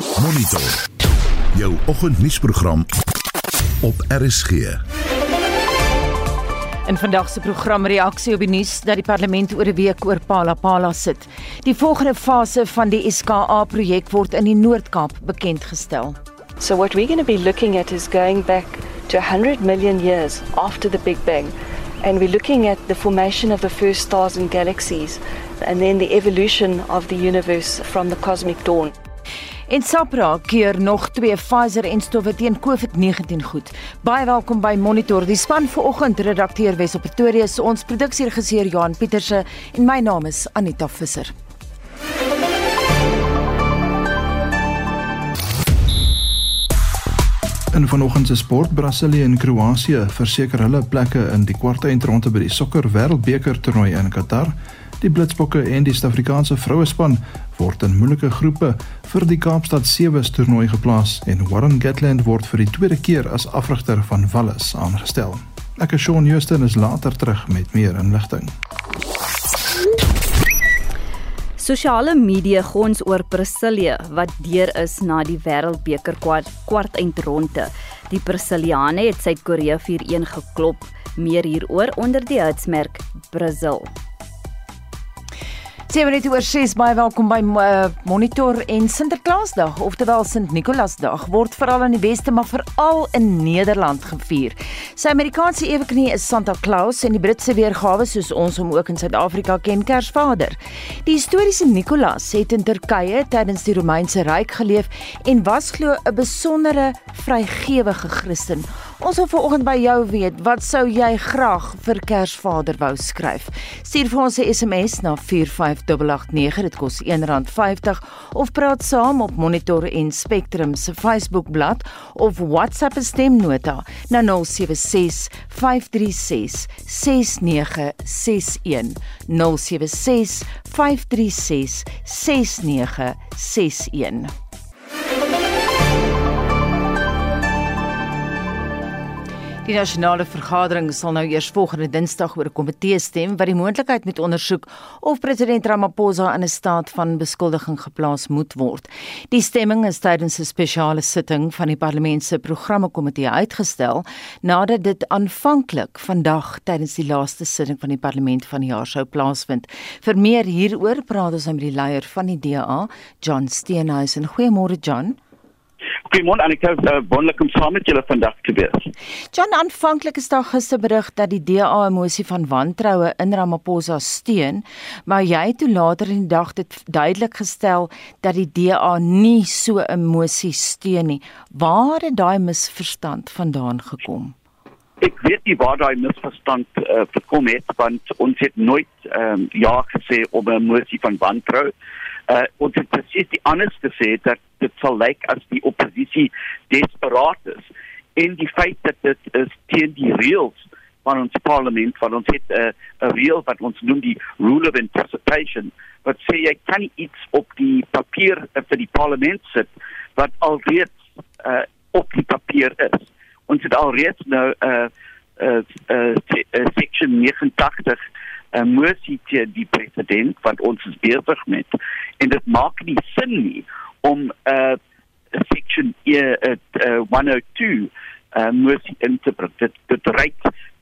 Monitor. Jou oggendnuusprogram op RSG. In vandag se program reaksie op die nuus dat die parlement oor 'n week oor Palapala sit. Die volgende fase van die SKA projek word in die Noord-Kaap bekend gestel. So what we're going to be looking at is going back to 100 million years after the Big Bang. And we're looking at the formation of the first stars and galaxies and then the evolution of the universe from the cosmic dawn. En Sapra keer nog twee Pfizer en stowwe teen COVID-19 goed. Baie welkom by Monitor. Die span vanoggend redakteur Wes op Pretoria ons produksieregisseur Johan Pieterse en my naam is Anita Visser. In vanoggend se sport Brasilië en Kroasie verseker hulle plekke in die kwartfinale by die sokker wêreldbeker toernooi in Qatar. Die Blitsbokke en die Suid-Afrikaanse vrouespan word in moeilike groepe vir die Kaapstad Sewees toernooi geplaas en Warren Gatland word vir die tweede keer as afrigter van Wallis aangestel. Ek is Shaun Houston is later terug met meer inligting. Sosiale media gons oor Brasilië wat deur is na die Wêreldbeker kwart, kwart eindronde. Die Brasiliane het Suid-Korea 4-1 geklop. Meer hieroor onder die hitsmerk Brazil. 7 minute oor 6 baie welkom by uh, Monitor en Sinterklaasdag oftewel Sint Nikolaasdag word veral in die weste maar veral in Nederland gevier. Sy Amerikaanse eweknie is Santa Claus en die Britse weergawe soos ons hom ook in Suid-Afrika ken Kersvader. Die historiese Nikolaas het in Turkye tydens die Romeinse ryk geleef en was glo 'n besondere vrygewige Christen. Ons wil vanoggend by jou weet, wat sou jy graag vir Kersvader wou skryf? Stuur vir ons 'n SMS na 45889, dit kos R1.50 of praat saam op Monitor en Spectrum se Facebookblad of WhatsApp 'n stemnota na 076 536 6961 076 536 6961 Die nasionale vergadering sal nou eers volgende Dinsdag oor 'n komitee stem wat die moontlikheid moet ondersoek of president Ramaphosa in 'n staat van beskuldiging geplaas moet word. Die stemming is tydens 'n spesiale sitting van die parlement se programmekomitee uitgestel nadat dit aanvanklik vandag tydens die laaste sitting van die parlement van die jaar sou plaasvind. Vir meer hieroor praat ons met die leier van die DA, John Steenhuisen. Goeiemôre John. Goeiemôre Annika, uh, wonderlik om saam met julle vandag te wees. John, aanvanklik is daar gister berig dat die DA 'n mosie van wantroue in Ramaphosa steun, maar jy het toe later in die dag dit duidelik gestel dat die DA nie so 'n mosie steun nie. Waar het daai misverstand vandaan gekom? Ek weet nie waar daai misverstand uh, gekom het want ons het nooit um, ja gesê om 'n mosie van wantroue uh, ons het presies die anders gesê dat dit sal lyk as die oppositie desperaat is en die feit dat dit is teen die reëls van ons parlement van ons het 'n uh, 'n reël wat ons noem die rule of anticipation wat sê jy kan iets op die papier uh, vir die parlement sit wat alreeds uh, op die papier is. Ons het alreeds nou 'n uh, uh, uh, uh, section 89 uh, moesie teen die president wat ons is besig met en dit maak nie sin nie om 'n uh, section uh, uh, 102 uh, moesie in te bring. Dit dit reik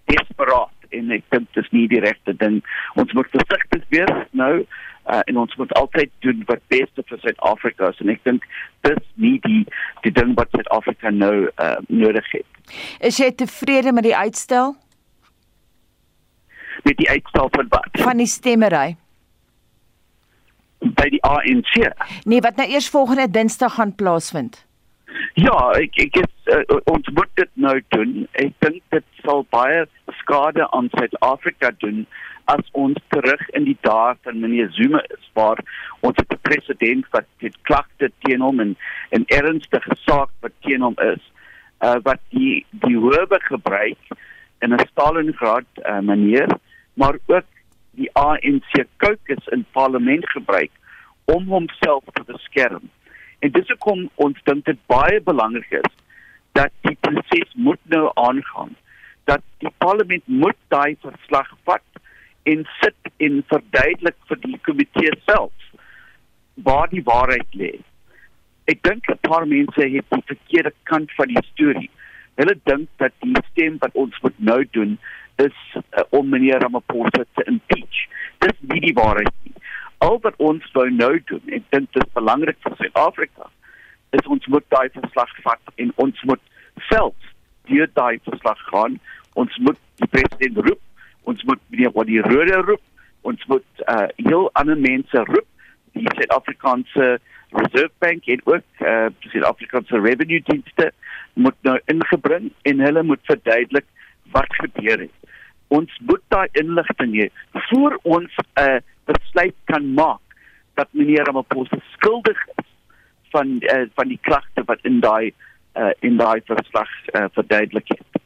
desperaat en ek dink dit is nie die regte ding. Ons moet versigtig wees nou uh, en ons moet altyd doen wat beste vir Suid-Afrika is en ek dink dis nie die die ding wat Suid-Afrika nou uh, nodig het. Is jy tevrede met die uitstel met die uitstel van wat? Van die stemmery. By die ANC. Nee, wat nou eers volgende Dinsdag gaan plaasvind. Ja, ek ek is, uh, ons moet dit nou doen. Ek dink dit sal baie skade aan Suid-Afrika doen as ons terug in die dae van meneer Zuma is waar ons het 'n president wat dit klagte teen hom en 'n ernstige saak wat teen hom is, uh, wat die die hoewe gebruik in 'n Stalingrad uh, manier maar ook die ANC caucus in parlement gebruik om homself te beskerm. En dis hoekom ons dink dit baie belangrik is dat die proses moet nou aangaan. Dat die parlement moet daai verslag vat en sit en verduidelik vir die komitee self waar die waarheid lê. ek dink 'n paar mense het die verkeerde kant van die storie. Hulle dink dat die stem wat ons moet nou doen is uh, om meneer Ramaphosa te impeach. Dis nie die waarheid nie. Al wat ons wou nou doen, ek dink dit is belangrik vir Suid-Afrika, is ons moet daai verslag vat en ons moet self deur daai verslag gaan. Ons moet die president roep, ons moet meneer Wadi Rode roep, ons moet uh, heel ander mense roep, die Suid-Afrikaanse Reserve Bank en ook uh die Suid-Afrikaanse Revenue Dienste moet nou ingebring en hulle moet verduidelik wat gebeur het. Ons moet daai inligting hê voor ons 'n uh, besluit kan maak dat meneer Ramaphosa skuldig is van uh, van die klagte wat in daai uh, in daai verslag uh, verduidelik het.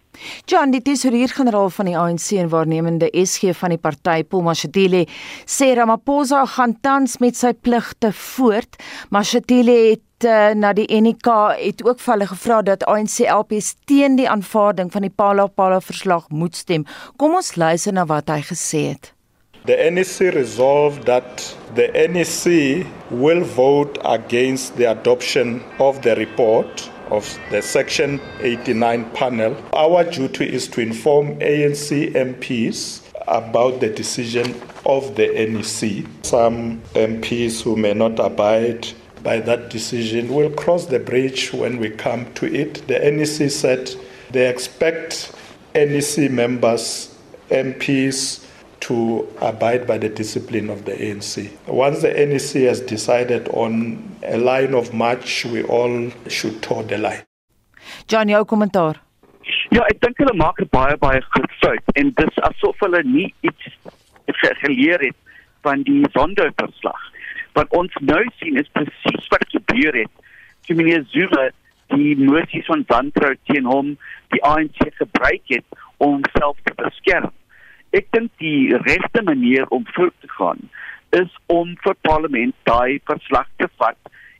John, die tesourier-generaal van die ANC en waarnemende SG van die party, Paul Mashatile, sê Ramaphosa gaan tans met sy pligte voort. Mashatile het uh, na die NK het ook vir hulle gevra dat ANC LPs teen die aanvaarding van die Palapala verslag moet stem. Kom ons luister na wat hy gesê het. The NEC resolved that the NEC will vote against the adoption of the report of the Section 89 panel. Our duty is to inform ANC MPs about the decision of the NEC. Some MPs who may not abide by that decision we will cross the bridge when we come to it. The NEC said they expect NEC members, MPs, to abide by the discipline of the ANC. Once the NEC has decided on a line of march, we all should toe the line. John, jou kommentaar. Ja, ek dink hulle maak 'n baie baie goed fout en dis asof hulle nie iets geleer het van die sonderverslag. Wat ons nou sien is presies wat gebeur het. Toe meneer Zuma die moties van wantrou teen hom die ANC gebruik het om homself te beskerm. Ek dink die regte manier om voort te gaan is om vir parlement daai verslag te vat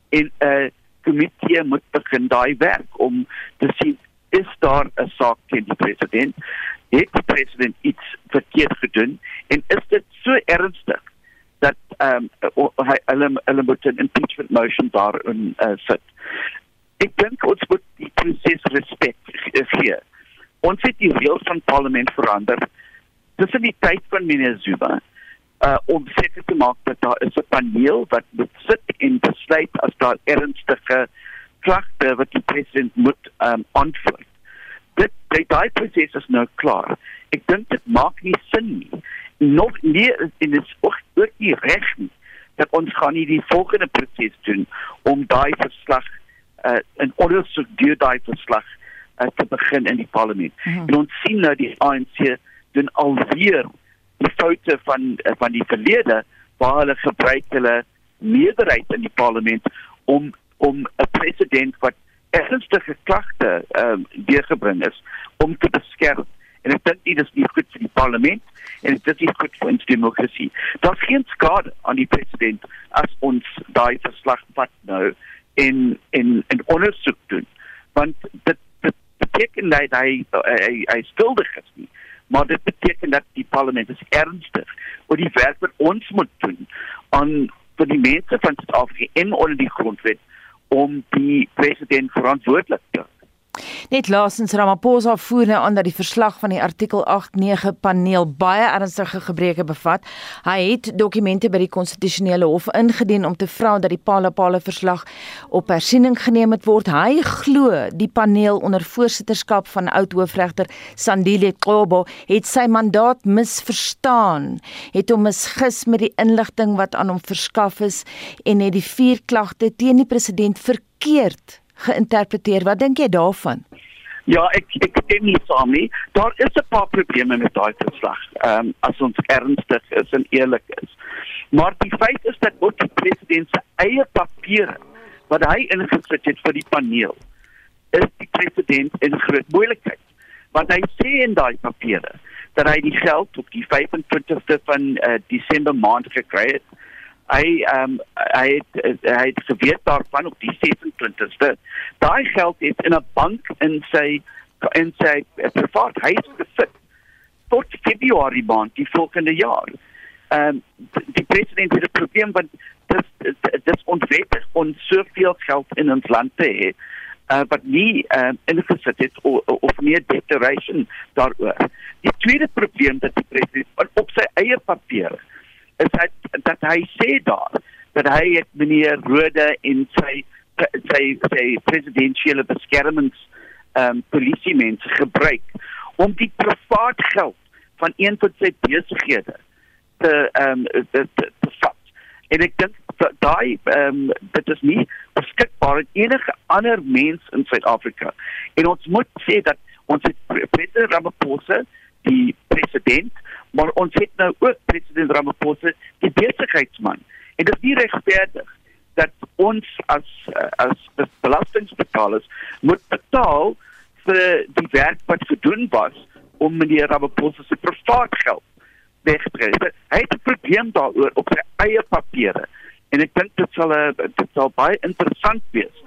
en 'n uh, komitee moet begin daai werk om te sien is daar 'n saak teen die president? Het die president iets verkeerd gedoen? En is dit so ernstig dat ehm um, hulle hulle moet 'n impeachment motion daar in uh, sit ek dink ons moet die proses respek gee ons het die reëls van parlement verander tussen die tyd van meneer Zuma uh om seker te maak dat daar is 'n paneel wat moet sit en besluit as daar ernstige klagte wat die president moet um antwoord. Dit dit daai proses is nou klaar. Ek dink dit maak nie sin nie. Nog nie in dit ook ook nie reg nie dat ons gaan nie die volgende proses doen om daai verslag uh in ondersoek deur daai verslag uh, te begin in die parlement. Mm -hmm. En ons sien nou die ANC doen alweer die foute van van die verlede waar hulle gebruik hulle meerderheid in die parlement om om 'n president wat ernstige klagte ehm um, deurgebring is om te beskerm en ek dink dit is nie goed vir die parlement en dit is goed vir ons demokrasie. Daar's geen skade aan die president as ons daai verslag vat nou in in 'n ondersoek doen want dit beteken dat hy hy, hy, skuldig is nie maar dit beteken dat die parlement is ernstig oor die werk wat ons moet doen aan vir die mense van Suid-Afrika en onder die grondwet om die president verantwoordelik te Net laasens Ramaphosa voer nou aan dat die verslag van die artikel 89 paneel baie ernstige gebreke bevat. Hy het dokumente by die konstitusionele hof ingedien om te vra dat die Palapala verslag op hersiening geneem word. Hy glo die paneel onder voorsitterskap van oud hoofregter Sandile Qobo het sy mandaat misverstaan, het hom misgis met die inligting wat aan hom verskaf is en het die vier klagte teen die president verkeerd geïnterpreteer. Wat dink jy daarvan? Ja, ek ek stem nie saam nie. Daar is 'n paar probleme met daai verslag. Ehm um, as ons ernstig is en eerlik is. Maar die feit is dat ook die president se eie papiere wat hy ingesit het vir die paneel is die president in groot moeilikheid. Want hy sê in daai papiere dat hy die geld op die 25ste van uh, Desember maand gekry het hy ehm um, hy het hy het geweet daarvan op die 26ste. Daai geld is in 'n bank in sy in sy privaat huis gesit tot Februarie maand die volgende jaar. Ehm um, die president het 'n probleem want dis dis onwettig om soveel geld in ons land te hê uh, wat nie uh, ingesit het of, of meer declaration daaroor. Die tweede probleem dat die president op sy eie papiere is dat dat hy sê daar dat hy het meneer Rode en sy sy sy presidentsiële beskermings ehm um, polisie mense gebruik om die privaat geld van een van sy besighede te ehm um, te, te, te vat. En ek dink daai ehm um, dit is nie beskikbaar aan enige ander mens in Suid-Afrika. En ons moet sê dat ons het president Ramaphosa die president, maar ons het nou ook president Ramaphosa die besigheidsman. En dit is nie regverdig dat ons as as belastingbetalers moet betaal vir die werk wat gedoen was om meneer Ramaphosa se privaat geld weg te kry. Hy het 'n probleem daaroor op sy eie papiere. En ek dink dit sal 'n dit sal baie interessant wees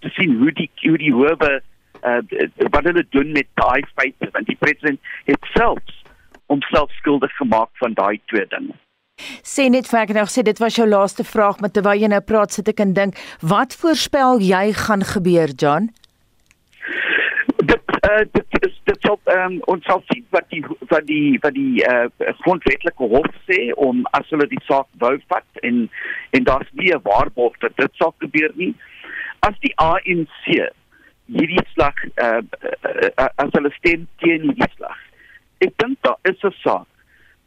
te sien hoe die hoe die howe uh, wat hulle doen met daai feite want die president het self homself skuldig gemaak van daai twee dinge. Sê net vir ek nou sê dit was jou laaste vraag met terwyl jy nou praat sit ek en dink wat voorspel jy gaan gebeur John? dit uh, dit is dit sal um, ons sal sien wat die wat die wat die uh, grondwetlike hof sê om as hulle die saak wou vat en en daar's nie 'n waarborg dat dit sal gebeur nie as die ANC hierdie slag uh, uh, as hulle stem teen hierdie slag ek dink daar is 'n saak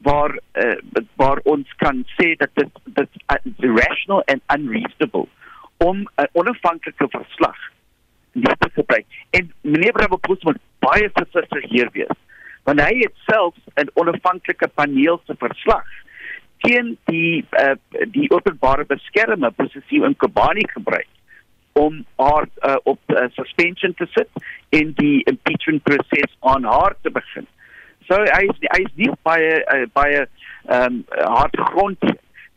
waar uh, waar ons kan sê dat dit dit uh, rational and unreasonable om 'n uh, onafhanklike verslag nie te gebruik. En meneer Ramaphosa moet baie versigtig hier wees. Want hy het self 'n onafhanklike paneel se verslag teen die uh, die openbare beskermer posisie in Kobani gebruik om haar uh, op uh, suspension te sit en die impeachment proses aan haar te begin. So hy is hy is nie baie uh, baie ehm um, hard grond.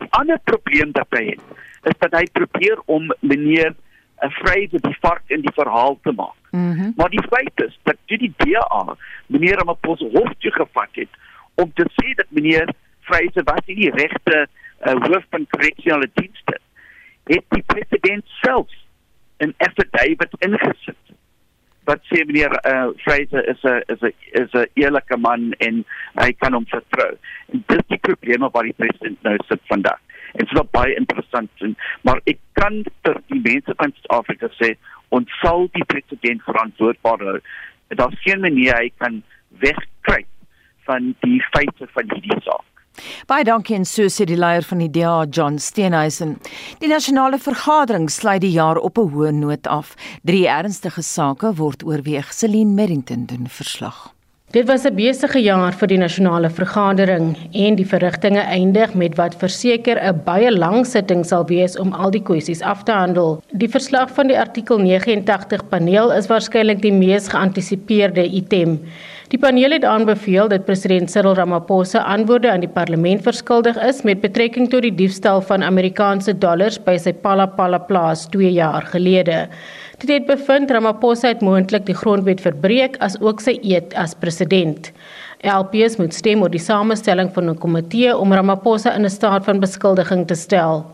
Die ander probleem dat hy het is dat hy probeer om meneer 'n vryheid die vark in die verhaal te maak. Mm -hmm. Maar die feit is dat die DA meneer Ramaphosa hof toe gevat het om te sê dat meneer Vryse was nie die regte uh, hoof van korreksionele dienste. Het die president self 'n affidavit ingesit wat sê meneer uh, Vryse is 'n is 'n is 'n eerlike man en hy kan hom vertrou. En dis die probleme wat die president nou sit vandag. En dit is baie interessant en maar ek kan vir die mense van Suid-Afrika sê ons sal die president verantwoordbaar hou. Daar's geen manier hy kan wegkry van die feite van hierdie saak Baie dankie en so sê die leier van die DA John Steenhuisen. Die nasionale vergadering sluit die jaar op 'n hoë noot af. Drie ernstige sake word oorweeg. Celine Merrington doen verslag. Dit was 'n besige jaar vir die nasionale vergadering en die verrigtinge eindig met wat verseker 'n baie lang sitting sal wees om al die kwessies af te handel. Die verslag van die artikel 89 paneel is waarskynlik die mees geantisipeerde item. Die paneel het aanbeveel dat president Cyril Ramaphosa antwoorde aan die parlement verskuldig is met betrekking tot die diefstal van Amerikaanse dollars by sy Palapala plaas 2 jaar gelede. Dit het bevind Ramaphosa het moontlik die grondwet verbreek as ook sy eed as president. LPS moet stem oor die samestelling van 'n komitee om Ramaphosa in 'n staat van beskuldiging te stel.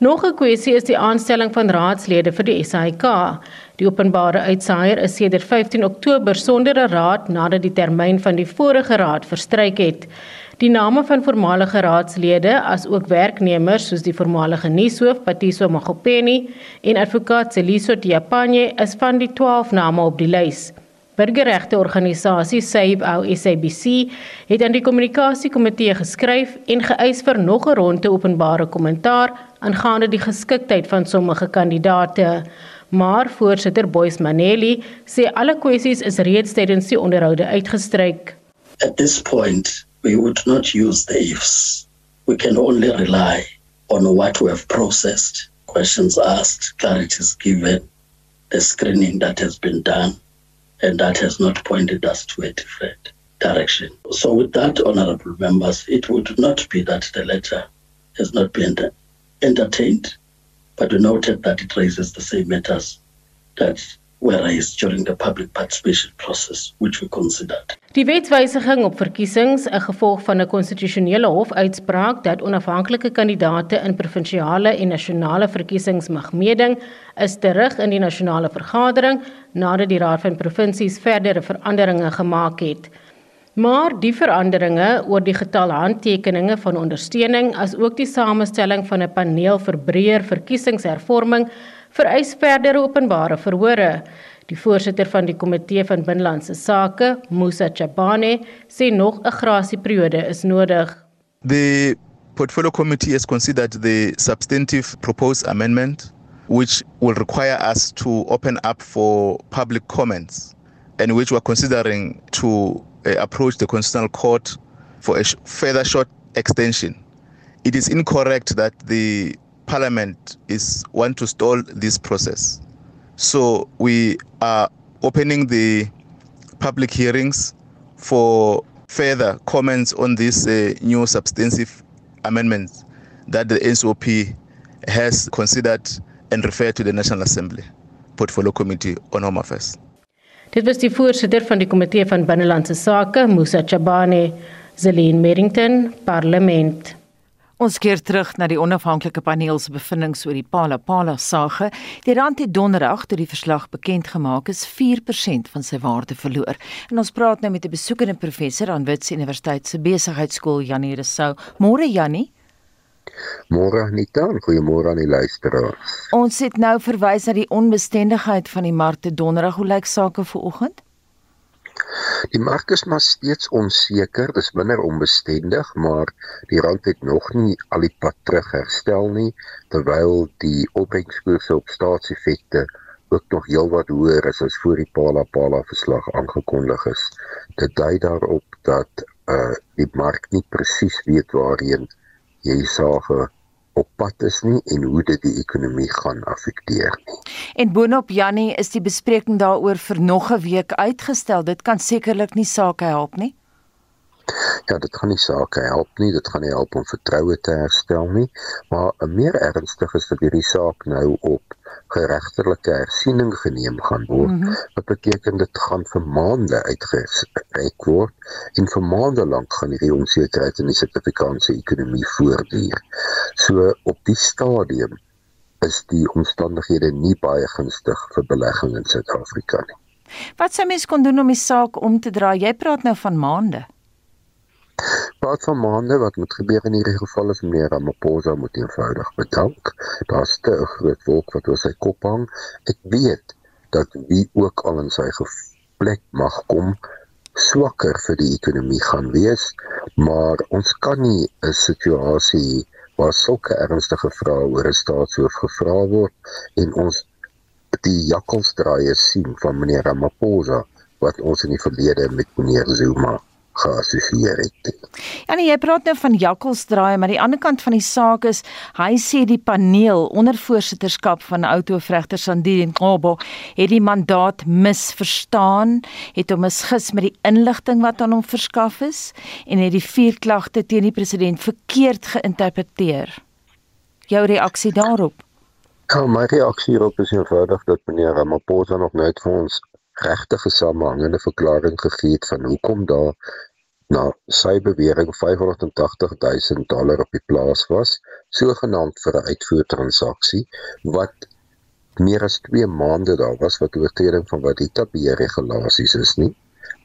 Nog 'n kwessie is die aanstelling van raadslede vir die SAIK. Die openbare uitsaier is sedert 15 Oktober sonder 'n raad nadat die termyn van die vorige raad verstryk het. Die name van voormalige raadslede as ook werknemers soos die voormalige nuushoof Patiso Magopeni en advokaat Celiso Tiapanye is van die 12 name op die lys. Burgerregte organisasie Save Our SABC het aan die kommunikasiekomitee geskryf en geëis vir nog 'n ronde openbare kommentaar aangaande die geskiktheid van sommige kandidaate. Maar voorsitter Boys Maneli sê alle kwessies is reeds tydens die onderhoude uitgestryk. At this point we would not use the ifs. We can only rely on what we have processed, questions asked, clarities given, the screening that has been done, and that has not pointed us to a different direction. So, with that, honorable members, it would not be that the letter has not been entertained, but we noted that it raises the same matters that were raised during the public participation process, which we considered. Die wetswysiging op verkiesings, 'n gevolg van 'n konstitusionele hofuitspraak dat onafhanklike kandidaate in provinsiale en nasionale verkiesings mag meeding, is terug in die nasionale vergadering nadat die Raad van Provinsies verdere veranderinge gemaak het. Maar die veranderinge oor die getal handtekeninge van ondersteuning as ook die samestelling van 'n paneel vir breër verkiesingshervorming vereis verdere openbare verhore. Die voorsitter van die komitee van binnelandse sake, Musa Chabane, sê nog 'n grasieperiode is nodig. The portfolio committee has considered the substantive proposed amendment which will require us to open up for public comments and which we're considering to uh, approach the constitutional court for a sh- further short extension. It is incorrect that the parliament is want to stall this process. So we are opening the public hearings for further comments on this uh, new substantive amendments that the NSOP has considered and referred to the National Assembly Portfolio Committee on Home Affairs. Dit was die voorsitter van die komitee van binnelandse sake, Musa Chabane, Zelin Merrington, Parlement. Ons keer terug na die onafhanklike paneel se bevindinge oor die Palapala sage. Die rand het donderdag toe die verslag bekend gemaak is 4% van sy waarde verloor. En ons praat nou met 'n besoekende professor aan Wits Universiteit se besigheidskool Janie Rousseau. Môre Janie. Môre Anita, goeiemôre aan die luisteraars. Ons het nou verwys na die onbestendigheid van die markte donderdag. Hoe lyk sake vir oggend? Die mark is maar steeds onseker, dis minder onbestendig, maar die rand het nog nie al die pad terug herstel nie, terwyl die opbrengskoerse op staatseffekte ook nog heelwat hoër is as voor die Pala Pala verslag aangekondig is. Dit dui daarop dat uh die mark nie presies weet waarheen jy sage op pad is nie en hoe dit die ekonomie gaan affekteer nie. En boonop Jannie is die bespreking daaroor vir nog 'n week uitgestel. Dit kan sekerlik nie sake help nie. Ja, dit gaan nie sake help nie. Dit gaan nie help om vertroue te herstel nie, maar meer ernstig is dat hierdie saak nou op geregtelike hersiening geneem gaan word. Mm -hmm. Wat beteken dit gaan vir maande uitgereik word en vir maande lank gaan hierdie onsekerheid in die Suid-Afrikaanse ekonomie voortduur. So op die stadium is die omstandighede nie baie gunstig vir belegging in Suid-Afrika nie. Wat sou mens kon doen om die saak om te draai? Jy praat nou van maande. Wat van maande wat moet gebeur in hierdie geval is meneer Ramaphosa moet eenvoudig bedank. Daar's te 'n groot wolk wat oor sy kop hang. Ek weet dat wie ook al in sy plek mag kom swakker vir die ekonomie gaan wees, maar ons kan nie 'n situasie waar sulke ernstige vrae oor 'n staatshoof gevra word en ons die jakkalsdraaie sien van meneer Ramaphosa wat ons in die verlede met meneer Zuma geassosieer het. Ja nee, jy praat nou van jakkalsdraai, maar die ander kant van die saak is hy sê die paneel onder voorsitterskap van outoofregter Sandile Ngobo het die mandaat misverstaan, het hom misgis met die inligting wat aan hom verskaf is en het die vier klagte teen die president verkeerd geïnterpreteer. Jou reaksie daarop? Ja, my reaksie hierop is eenvoudig dat meneer Ramaphosa nog net vir ons regtige samehangende verklaring gegee het van hoekom daar na sy bewering 580 000 dollar op die plaas was, sogenaamd vir 'n uitvoertransaksie wat meer as 2 maande daar was wat oortreding van wat die tabie regulasies is nie.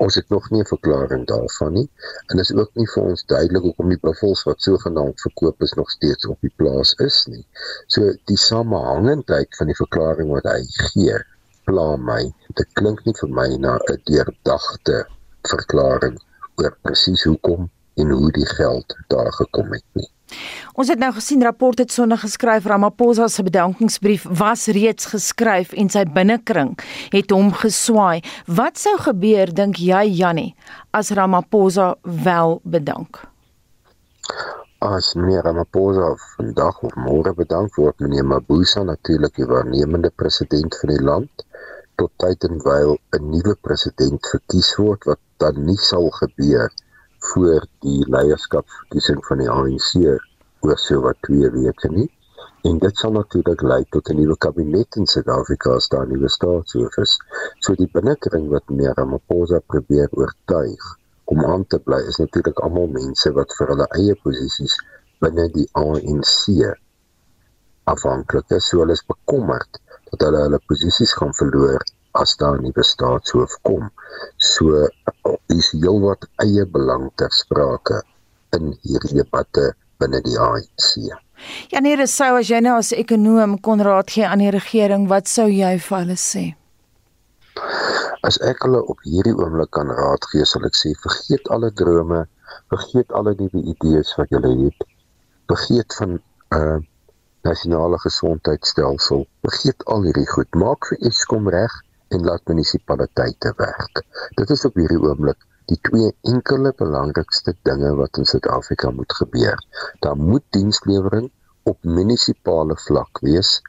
Ons het nog nie 'n verklaring daarvan nie en is ook nie vir ons duidelik hoekom die buffels wat sogenaamd verkoop is nog steeds op die plaas is nie. So die samehangendheid van die verklaring wat hy gee, pla my. Dit klink nie vir my na 'n deurdagte verklaring oor presies hoekom en hoe die geld daar gekom het nie. Ons het nou gesien rapport het sonder geskryf Ramaphosa se bedankingsbrief was reeds geskryf en sy binnekring het hom geswaai. Wat sou gebeur dink jy Jannie as Ramaphosa wel bedank? As meneer Ramaphosa vandag of môre bedank word meneer Mabuza natuurlik die waarnemende president van die land tot tyd en wyl 'n nuwe president verkies word wat dan nie sal gebeur voor die leierskapsverkiesing van die ANC oor so wat 2 weke nie. En dit sal natuurlik lei tot 'n nuwe kabinet in Suid-Afrika as daar nuwe staatshoof is. So die binnekring wat meer Ramaphosa probeer oortuig om aan te bly is natuurlik almal mense wat vir hulle eie posisies binne die ANC afhanklik is. So hulle is bekommerd dat hulle hulle posisies gaan verloor as daar nie staatshoof kom. So is heelwat eie belang ter sprake in hierdie debatte binne die ANC. Ja nee, dis sou as jy nou as ekonom kon raad gee aan die regering, wat sou jy vir hulle sê? As ek hulle op hierdie oomblik kan raad gee, sal ek sê vergeet alle drome, vergeet alle nuwe idees wat julle het. Vergeet van 'n uh, nasionale gesondheidstelsel. Vergeet al hierdie goed. Maak vir Eskom reg en laat munisipaliteite werk. Dit is op hierdie oomblik die twee enkele belangrikste dinge wat in Suid-Afrika moet gebeur. Daar moet dienslewering op munisipale vlak wees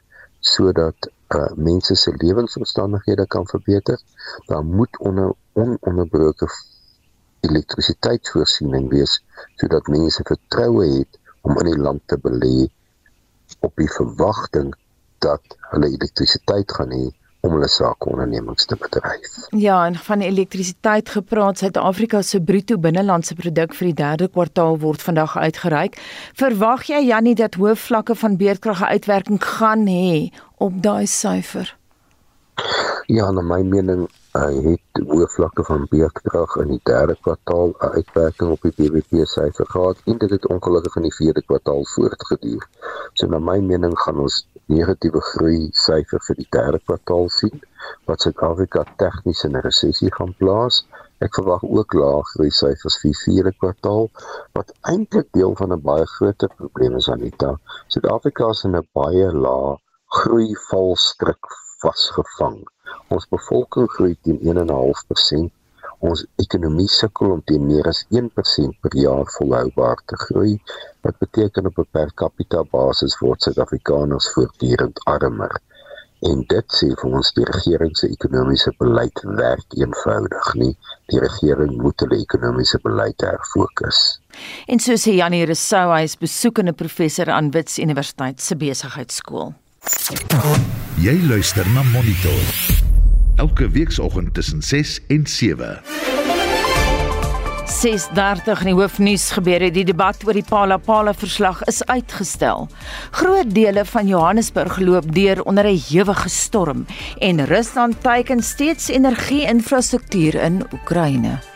sodat uh, mense se lewensomstandighede kan verbeter. Daar moet onder ononderbroke elektrisiteitsvoorsiening wees sodat mense vertroue het om in die land te belê op die verwagting dat hulle elektrisiteit gaan hê om hulle sakeondernemings te bedryf. Ja, en van elektrisiteit gepraat, Suid-Afrika se bruto binnelandse produk vir die 3de kwartaal word vandag uitgereik. Verwag jy Jannie dat hoë vlakke van beerdkrag 'n uitwerking gaan hê op daai syfer? Ja, na my mening uh, het hoë vlakke van beerdkrag in die 3de kwartaal uitwerking op die BBP syfer gehad en dit het ongelukkig in die 4de kwartaal voortgeduur. So na my mening gaan ons negatiewe groei syfer vir die derde kwartaal sien wat Suid-Afrika tegnies in 'n resessie gaan plaas. Ek verwag ook lae groei syfers vir die vierde kwartaal wat eintlik deel van 'n baie groter probleem is Anita. Suid-Afrika is in 'n baie lae groei valstrik vasgevang. Ons bevolking groei teen 1.5% ons ekonomie sukkel om teen meer as 1% per jaar volhoubaar te groei wat beteken op 'n per capita basis word Suid-Afrikaners voortdurend armer. En dit sê vir ons die regering se ekonomiese beleid werk eenvoudig nie. Die regering moet hulle ekonomiese beleid herfokus. En so sê Janie Rousseau hy is besoekende professor aan Wits Universiteit se besigheidskool jy luister na monitor elke weekoggend tussen 6 en 7. 6:30 in die hoofnuus gebeure die debat oor die Palapala verslag is uitgestel. Groot dele van Johannesburg loop deur onder 'n ewige storm en Rusland teiken steeds energie-infrastruktuur in Oekraïne.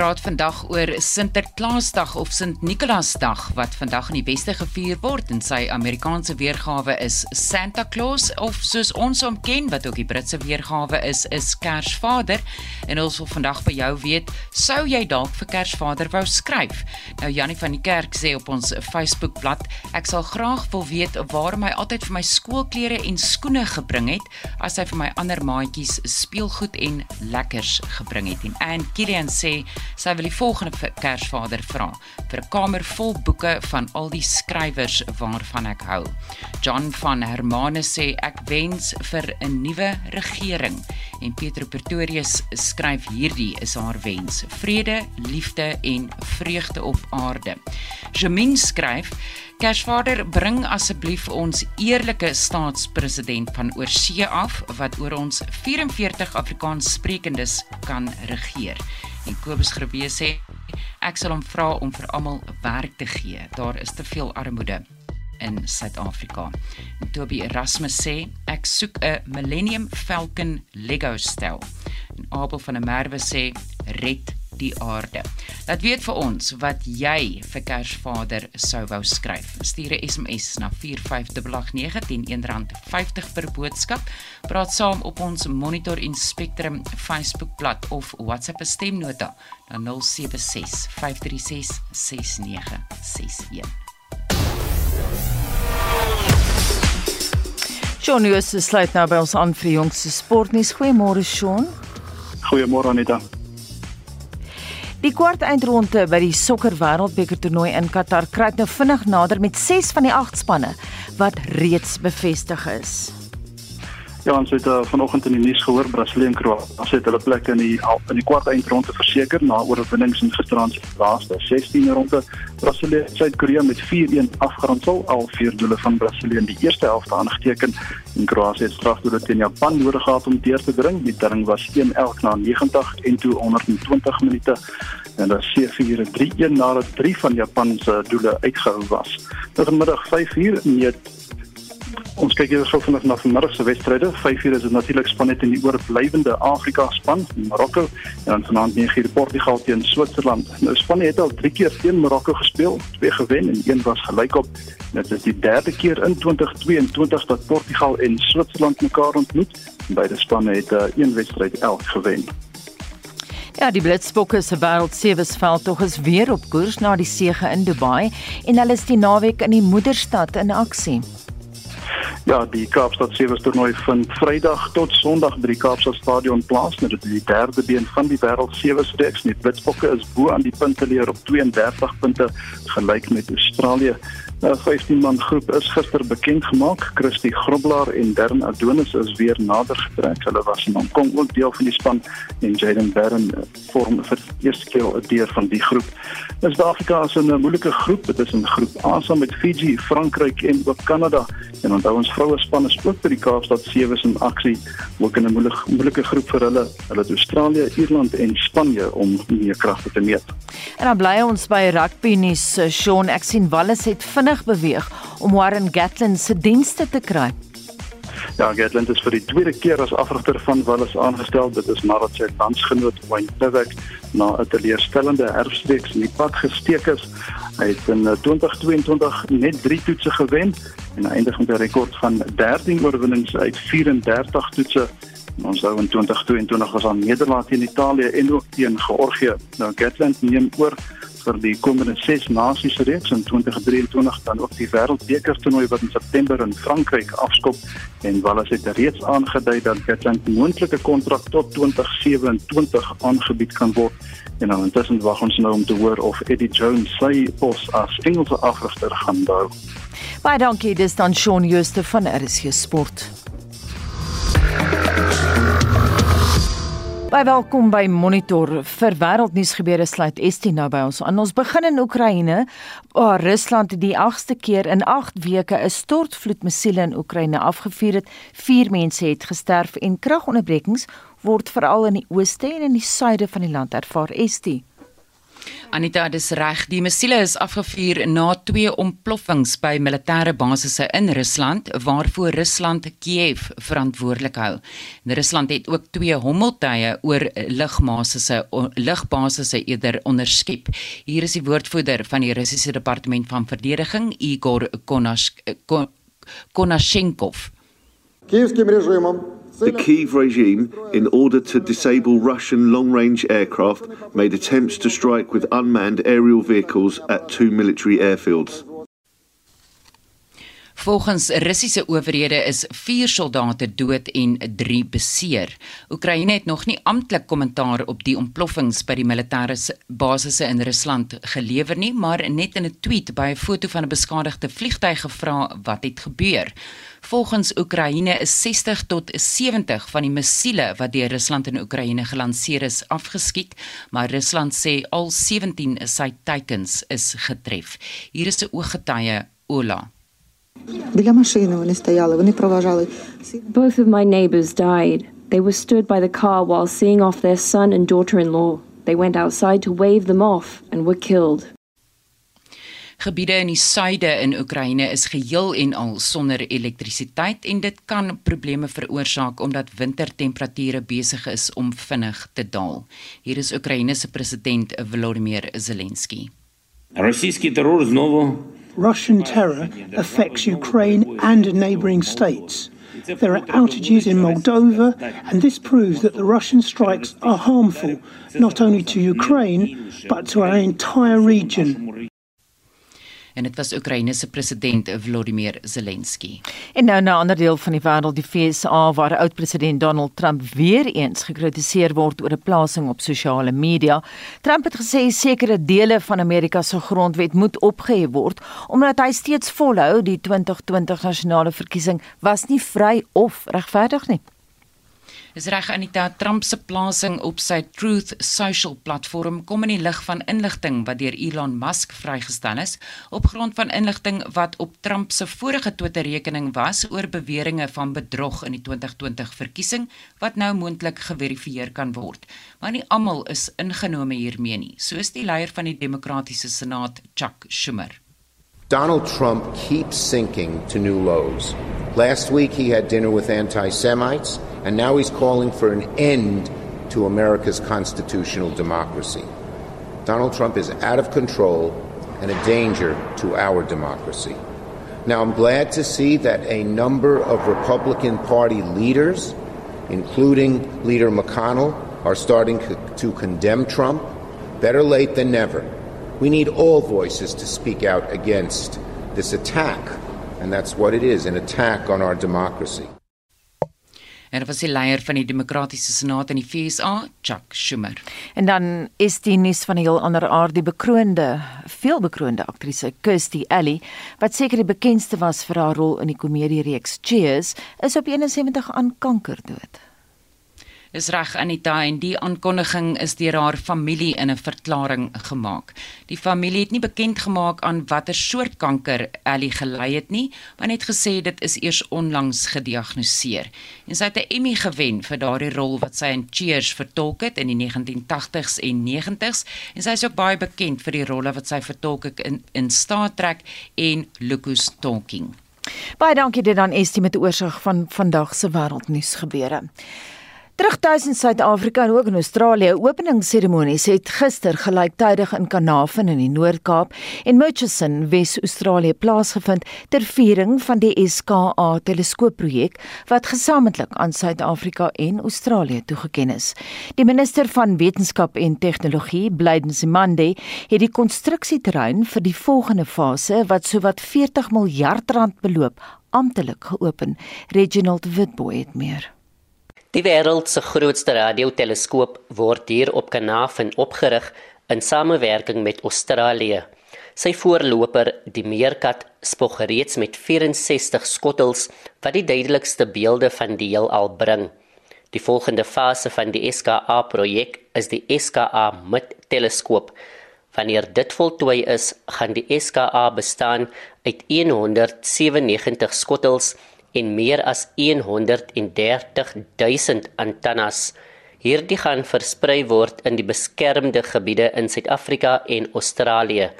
Praat vandag oor Sinterklaasdag of Sint-Nikolaasdag wat vandag in die Weste gevier word. En sy Amerikaanse weergawe is Santa Claus of soos ons hom ken wat ook die Britse weergawe is is Kersvader. En ons wil vandag by jou weet sou jy dalk vir Kersvader wou skryf? Nou Jannie van die kerk sê op ons Facebook bladsy ek sal graag wil weet waar my altyd vir my skoolklere en skoene gebring het as hy vir my ander maatjies speelgoed en lekkers gebring het. En Ann Kilian sê sy wil die volgende Kersvader vra vir 'n kamer vol boeke van al die skrywers waarvan ek hou. John van Hermanus sê ek wens vir 'n nuwe regering en Pietro Pretorius skryf hierdie is haar wens: vrede, liefde en vreugde op aarde. Jamin skryf Kersvader bring asseblief ons eerlike staatspresident van oorsee af wat oor ons 44 Afrikaans sprekendes kan regeer. En Kobus Grebe sê ek sal hom vra om vir almal werk te gee. Daar is te veel armoede in Suid-Afrika. Toby Erasmus sê ek soek 'n Millennium Falcon Lego stel. En Abel van der Merwe sê red die aarde. Laat weet vir ons wat jy vir Kersvader sou wou skryf. Stuur 'n SMS na 45889 teen R1.50 per boodskap. Praat saam op ons Monitor en Spectrum Facebookblad of WhatsApp 'n stemnota na 076 536 6961. Shaun Joost sluit nou by ons aan vir die jongste sportnuus. Goeiemôre Shaun. Goeiemôre Anita. Die kwart eindronde by die sokker wêreldbeker toernooi in Qatar kry nou vinnig nader met 6 van die 8 spanne wat reeds bevestig is. Ja, ons het uh, vanoggend in die nuus gehoor Brasilië en Kroasie het hulle plek in die in die kwart eindronde verseker na oorwinnings in gisteraand se laaste 16 ronde. Brasilië het Suid-Korea met 4-1 afgeronsel, al vier doele van Brasilië in die eerste helfte aangeteken en Kroasie het strafdoele teen Japan nodig gehad om deur te dring. Die telling was 1-11 na 90 en toe 120 minute en dan sê vir 3-1 nadat drie van Japan se doele uitgehou was. Vanmiddag 5:00 meet Ons kyk hier so vanaand na vanmiddag se wedstryde. 5:00 is dit natuurlik span net in die oorblywende Afrika span, Marokko, en dan vanaand 9:00 Portugal teen Switserland. Nou span het al 3 keer teen Marokko gespeel, twee gewen en een was gelykop. Dit is die derde keer in 2022 dat Portugal en Switserland mekaar ontmoet. Beide spanne het uh, een wedstryd elk gewen. Ja, die Blitsbokke se wêreld sewesveld tog is weer op koers na die sege in Dubai en hulle is die naweek in die moederstad in aksie. Ja, die Kaapstad Sevens toernooi vind Vrydag tot Sondag by die Kaapstad Stadion plaas. Nou, dit die derde been van die wêreld Sevens reeks. Die Blitsbokke is bo aan die punteleer op 32 punte gelyk met Australië. 'n 15 man groep is gister bekend gemaak. Christy Groblaar en Darren Adonis is weer nader getrek. Hulle was in Hong Kong ook deel van die span en Jaden Barron vorm vir die eerste keer 'n deel van die groep. Dis Suid-Afrika is 'n moeilike groep. Dit is 'n groep A saam met Fiji, Frankryk en ook Kanada. En onthou ons vroue span is ook by die Kaapstad Sewes in aksie, ook in 'n moeilike moeilike groep vir hulle. Hulle het Australië, Ierland en Spanje om meer kragte te meet. En dan bly ons by rugby nuus. Sean ek sien Wallis het vinnig beweeg om Warren Gatland se dienste te kry. Ja, Gatland is vir die tweede keer as afrigter van Wallis aangestel. Dit is nadat sy landsgenoot Wayne Pivek na 'n teleurstellende herfstreeks in die pad gesteek is. Hy het in 2022 eh, net 3 toetse gewen en eindig met 'n rekord van 13 oorwinnings uit 34 toetse. Ons sou in 2022 was aan Nederland teen Italië en ook teen Georgië. Nou Gatland neem oor vir die komende 6 nasies reeks in 2023 dan ook die wêreldbeker toernooi wat in September in Frankryk afskop en Wallis het reeds aangedui dat Gatland moontlike kontrak tot 2027 aangebied kan word en dan intussen wag ons nou om te hoor of Eddie Jones sy pos as Engelse afrigter gaan hou. Baie dankie dis dan Shaun Jooste van RSG Sport. Baie welkom by Monitor vir wêreldnuus gebeure sluit Estie nou by ons aan. Ons begin in Oekraïne waar Rusland die 8ste keer in 8 weke 'n stortvloed missiele in Oekraïne afgevuur het. 4 mense het gesterf en kragonderbrekings word veral in die ooste en in die suide van die land ervaar. Estie Anita, dis reg. Die missiele is afgevuur na twee ontploffings by militêre basisse in Rusland waarvoor Rusland Kiev verantwoordelik hou. En Rusland het ook twee hommeltuie oor lugbasisse lugbasisse eerder onderskep. Hier is die woordvoerder van die Russiese Departement van Verdediging, Igor Konash Konashenkov. Kievskim režimom The Kiev regime, in order to disable Russian long range aircraft, made attempts to strike with unmanned aerial vehicles at two military airfields. Volgens Russiese owerhede is 4 soldate dood en 3 beseer. Oekraïne het nog nie amptelik kommentaar op die ontploffings by die militêre basisse in Rusland gelewer nie, maar net in 'n tweet by 'n foto van 'n beskadigde vliegtuig gevra wat het gebeur. Volgens Oekraïne is 60 tot 70 van die missiele wat deur Rusland in Oekraïne gelanseer is afgeskiet, maar Rusland sê al 17 sy teikens is getref. Hier is 'n ooggetuie Ola. Біля машини вони стояли, вони проважали. Both of my neighbors died. They were stood by the car while seeing off their son and daughter-in-law. They went outside to wave them off and were killed. Gebiede in die suide in Oekraïne is geheel en al sonder elektrisiteit en dit kan probleme veroorsaak omdat wintertemperature besig is om vinnig te daal. Hier is Oekraïne se president Volodymyr Zelensky. Russian terror affects Ukraine and neighboring states. There are outages in Moldova, and this proves that the Russian strikes are harmful not only to Ukraine, but to our entire region en dit was Oekraïne se president Volodymyr Zelensky. En nou na 'n ander deel van die wêreld, die FSA waar oud-president Donald Trump weer eens gekritiseer word oor 'n plasing op sosiale media. Trump het gesê sekere dele van Amerika se grondwet moet opgehef word omdat hy steeds volhou die 2020 nasionale verkiesing was nie vry of regverdig nie. Is reg Anita Trump se plasing op sy Truth Social platform kom in die lig van inligting wat deur Elon Musk vrygestel is op grond van inligting wat op Trump se vorige Twitter-rekening was oor beweringe van bedrog in die 2020 verkiesing wat nou moontlik geverifieer kan word. Maar nie almal is ingenome hiermee nie, soos die leier van die Demokratiese Senaat, Chuck Schumer. Donald Trump keeps sinking to new lows. Last week he had dinner with anti-Semites and now he's calling for an end to America's constitutional democracy. Donald Trump is out of control and a danger to our democracy. Now, I'm glad to see that a number of Republican Party leaders, including Leader McConnell, are starting to condemn Trump. Better late than never. We need all voices to speak out against this attack, and that's what it is an attack on our democracy. En was die leier van die Demokratiese Senaat in die FSA, Chuck Schumer. En dan is die nuus van 'n heel ander aard, die bekroonde, veelbekroonde aktrise Kirstie Alley, wat seker die bekendste was vir haar rol in die komediereeks Cheers, is op 71 aan kanker dood. Is reg Anita en die aankondiging is deur haar familie in 'n verklaring gemaak. Die familie het nie bekend gemaak aan watter soort kanker Ellie gely het nie, maar net gesê dit is eers onlangs gediagnoseer. En sy het 'n Emmy gewen vir daardie rol wat sy in Cheers vertolk het in die 1980s en 90s en sy is ook baie bekend vir die rolle wat sy vertolk het in in Star Trek en Lucas Talking. Baie dankie dit dan Estie met die oorsig van vandag se wêreldnuus gebeure. Terugtuis in Suid-Afrika en ook in Australië, openingsseremonies het gister gelyktydig in Carnarvon in die Noord-Kaap en Murchison, Wes-Australië plaasgevind ter viering van die SKA teleskoopprojek wat gesamentlik aan Suid-Afrika en Australië toegeken is. Die minister van Wetenskap en Tegnologie, Blyden Simande, het die konstruksieterrein vir die volgende fase wat sowat 40 miljard rand beloop, amptelik geopen. Reginald Witboy het meer. Die wêreld se grootste radioteleskoop word hier op Carnarvon opgerig in samewerking met Australië. Sy voorloper, die Meerkat, spog reeds met 64 skottels wat die duidelikste beelde van die heelal bring. Die volgende fase van die SKA-projek is die SKA-MIT-teleskoop. Wanneer dit voltooi is, gaan die SKA bestaan uit 197 skottels en meer as 130 000 antennes. Hierdie gaan versprei word in die beskermde gebiede in Suid-Afrika en Australië.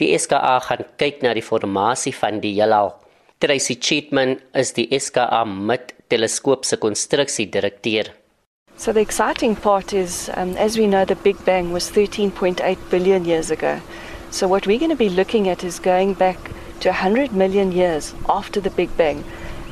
Die SKA gaan kyk na die formasie van die heelal. Tracy Cheatman is die SKA met teleskoop se konstruksiedirekteur. So the exciting part is, um, as we know, the Big Bang was 13.8 billion years ago. So what we're going to be looking at is going back to 100 million years after the Big Bang.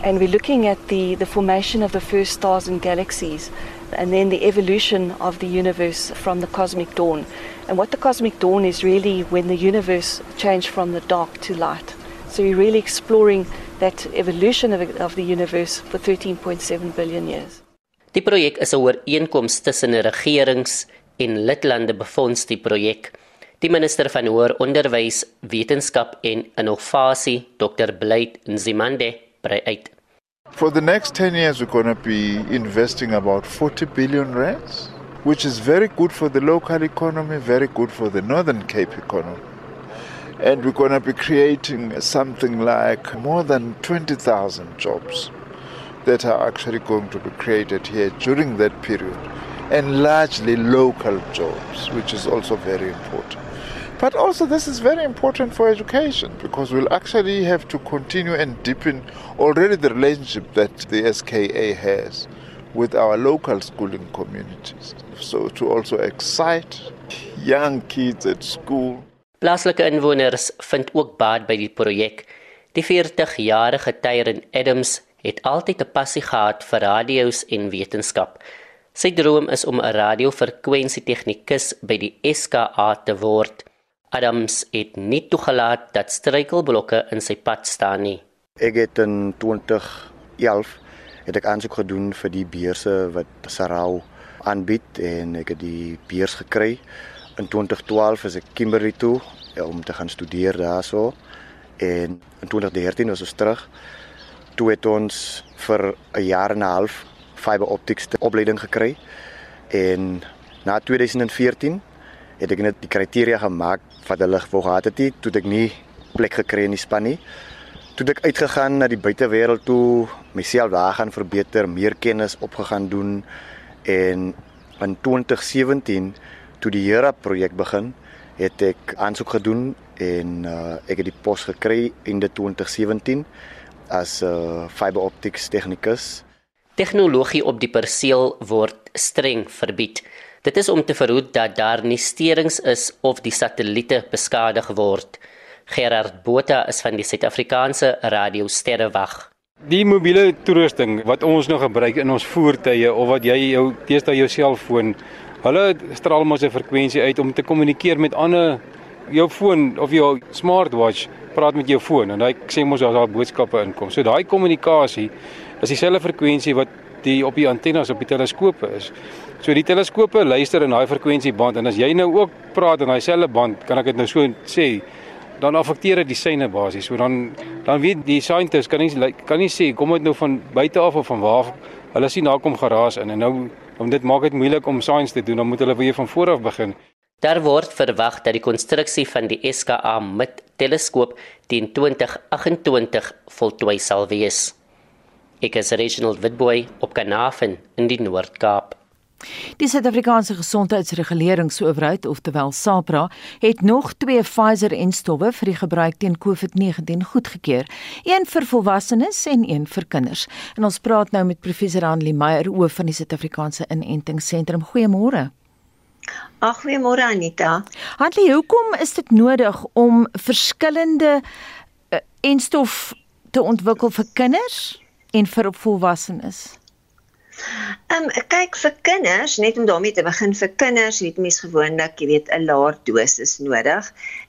And we're looking at the, the formation of the first stars and galaxies and then the evolution of the universe from the cosmic dawn. And what the cosmic dawn is really when the universe changed from the dark to light. So you're really exploring that evolution of, of the universe for 13.7 billion years. Die projek is 'n ooreenkoms tussen regerings en lidlande befonds die projek. Die minister van hoër onderwys, wetenskap en innovasie, Dr. Blyd Nzimande, brei uit. For the next 10 years, we're going to be investing about 40 billion rands, which is very good for the local economy, very good for the Northern Cape economy. And we're going to be creating something like more than 20,000 jobs that are actually going to be created here during that period, and largely local jobs, which is also very important. But also, this is very important for education because we'll actually have to continue and deepen already the relationship that the SKA has with our local schooling communities. So, to also excite young kids at school. Plaaslike inwoners vind ook baat by die projek. Die 40-jarige Tyron Adams het altyd 'n passie gehad vir radio's en wetenskap. Sy droom is om 'n radiofrekwensie tegnikus by die SKA te word. Adams het nie toegelaat dat struikelblokke in sy pad staan nie. Ek het in 2011 het ek aansoek gedoen vir die beurse wat Sarau aanbied en ek het die beurs gekry. In 2012 is ek Kimberley toe om te gaan studeer daarso en in 2013 was ons terug. Toe het ons vir 'n jaar en 'n half fiber optics opleiding gekry en na 2014 het ek net die kriteria gemaak wat hulle wou gehad het, toe ek nie plek gekry in die span nie. Toe ek uitgegaan na die buitewêreld toe, myself daar gaan verbeter, meer kennis opgegaan doen en in 2017 toe die Hera projek begin, het ek aansoek gedoen en uh, ek het die pos gekry in 2017 as 'n uh, fiber optics tegnikus. Tegnologie op die perseel word streng verbied. Dit is om te verhoed dat daar nie sterings is of die satelliete beskadig word. Gerard Botha is van die Suid-Afrikaanse Radio Sterrewag. Die mobiele toerusting wat ons nou gebruik in ons voertuie of wat jy jou teenoor jou selfoon, hulle straal mos 'n frekwensie uit om te kommunikeer met ander jou foon of jou smartwatch praat met jou foon en hy sê mos as daar boodskappe inkom. So daai kommunikasie is dieselfde frekwensie wat die op die antennes op die teleskope is. So die teleskope luister in daai frekwensieband en as jy nou ook praat in daai selfde band, kan ek dit nou so sê, dan affekteer dit die syne basies. So dan dan weet die scientists kan nie kan nie sê kom dit nou van buite af of van waar hulle sien daar kom geraas in en nou om dit maak dit moeilik om science te doen, dan moet hulle weer van voor af begin. Daar word verwag dat die konstruksie van die SKA met teleskoop teen 2028 voltooi sal wees. Ek is Reginald Witboy op Kanaafin in die Noord-Kaap. Die Suid-Afrikaanse Gesondheidsreguleringsowerheid, oftewel SAPRA, het nog twee Pfizer-enstowwe vir die gebruik teen COVID-19 goedgekeur, een vir volwassenes en een vir kinders. En ons praat nou met professor Annelie Meyer oor van die Suid-Afrikaanse Inentingsentrum. Goeiemôre. Ag, goeiemôre Anita. Annelie, hoekom is dit nodig om verskillende uh, enstof te ontwikkel vir kinders en vir volwassenes? Ehm um, kyk vir kinders, net om daarmee te begin vir kinders, het mens gewoonlik, jy weet, 'n laer dosis nodig.